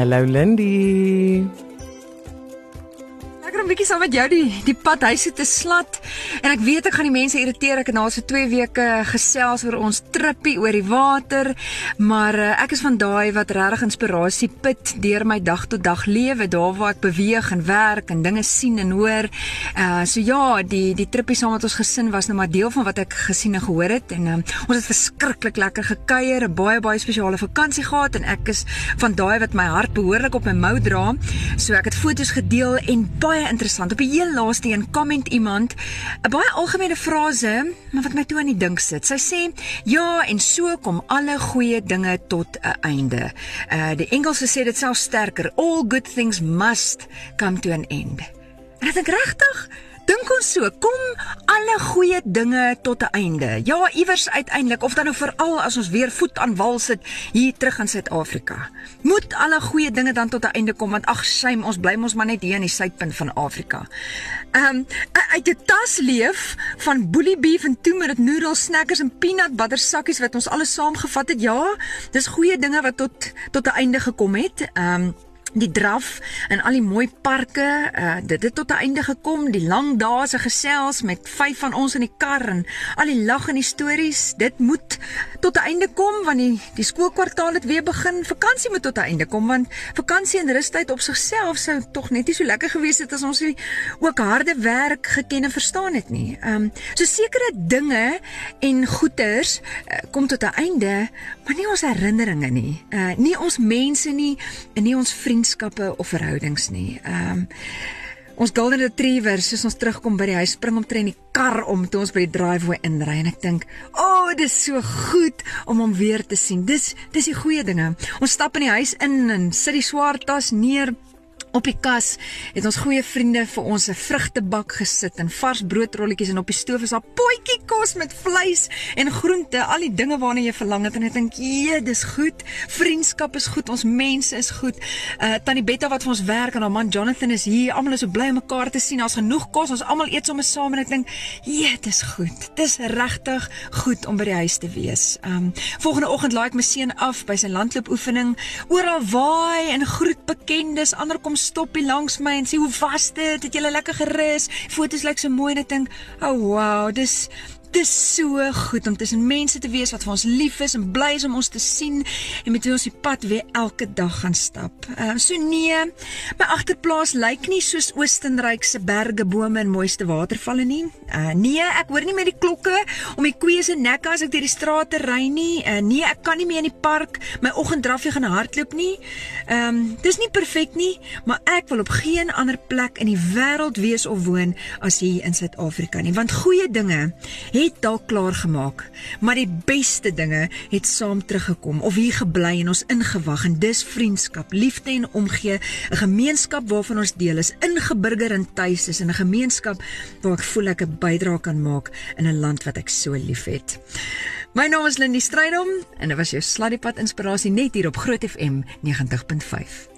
Hello, Lindy. Lekker om bietjie saam met jou die die pad huis toe te slat. En ek weet ek gaan die mense irriteer. Ek het nou so 2 weke gesels oor ons trippie oor die water, maar uh, ek is van daai wat regtig inspirasie put deur my dag tot dag lewe, daar waar ek beweeg en werk en dinge sien en hoor. Uh so ja, die die trippie saam met ons gesin was nou maar deel van wat ek gesien en gehoor het en um, ons het verskriklik lekker gekuier, 'n baie baie spesiale vakansie gehad en ek is van daai wat my hart behoorlik op my mou dra. So ek het foto's gedeel en baie interessant. Op die heel laaste een komment iemand 'n baie algemene frase, maar wat my toe aan die dink sit. Sy sê: "Ja, en so kom alle goeie dinge tot 'n einde." Uh die Engelse sê dit self sterker: "All good things must come to an end." En ek dink regtig, Ons so, kom alle goeie dinge tot 'n einde. Ja, iewers uiteindelik of dan nou veral as ons weer voet aan wal sit hier terug in Suid-Afrika. Moet alle goeie dinge dan tot 'n einde kom want ag, shame, ons bly mos maar net hier in die suidpunt van Afrika. Ehm um, uit 'n tas leef van bully beef en toe met noodles, snackers en peanut butter sakkies wat ons alles saamgevat het. Ja, dis goeie dinge wat tot tot 'n einde gekom het. Ehm um, die draf en al die mooi parke, uh, dit het tot 'n einde gekom, die lang dae se gesels met vyf van ons in die kar en al die lag en die stories, dit moet tot 'n einde kom want die die skoolkwartaal het weer begin. Vakansie moet tot 'n einde kom want vakansie en rustyd op sigself sou tog net nie so lekker gewees het as ons nie ook harde werk geken en verstaan het nie. Ehm um, so sekere dinge en goeders uh, kom tot 'n einde, maar nie ons herinneringe nie. Uh nie ons mense nie en nie ons vriende vriendskappe of verhoudings nie. Ehm um, ons golden retriever, soos ons terugkom by die huis, spring omtrent die kar om toe ons by die driveway inry en ek dink, "O, oh, dis so goed om hom weer te sien. Dis dis die goeie dinge." Ons stap in die huis in en sit die swaar tas neer Op die kas het ons goeie vriende vir ons 'n vrugtebak gesit en vars broodrolletjies en op die stoof is daar potjie kos met vleis en groente, al die dinge waarna jy verlang het en ek dink, "Jee, dis goed. Vriendskap is goed. Ons mense is goed." Uh tannie Betta wat vir ons werk en haar man Jonathan is hier. Almal is so bly om mekaar te sien. Daar's genoeg kos. Ons almal eet sommer saam en ek dink, "Jee, dis goed. Dis regtig goed om by die huis te wees." Um volgende oggend laai ek my seun af by sy landloopoefening. Oral waai en groet bekendes, ander kom stop hier langs my en sê hoe was dit? Het jy lekker gerus? Fotos lyk so mooi en ek dink, "Oh wow, dis Dit is so goed om tussen mense te wees wat vir ons lief is en bly is om ons te sien en met wie ons die pad weer elke dag gaan stap. Ehm uh, so nee, my agterplaas lyk nie soos Oostenryk se berge, bome en mooiste watervalle nie. Uh nee, ek hoor nie met die klokke om die koeie se nekke as ek deur die strate ry nie. Uh nee, ek kan nie meer in die park my oggenddraffie gaan hardloop nie. Ehm um, dis nie perfek nie, maar ek wil op geen ander plek in die wêreld wees of woon as hier in Suid-Afrika nie, want goeie dinge het dalk klaar gemaak, maar die beste dinge het saam teruggekom of hier gebly en ons ingewag en dis vriendskap, liefde en omgee, 'n gemeenskap waarvan ons deel is, ingeburger in tuis is en 'n gemeenskap waar ek voel ek 'n bydrae kan maak in 'n land wat ek so liefhet. My naam is Lindie Strydom en dit was jou Sladdiepad inspirasie net hier op Groot FM 90.5.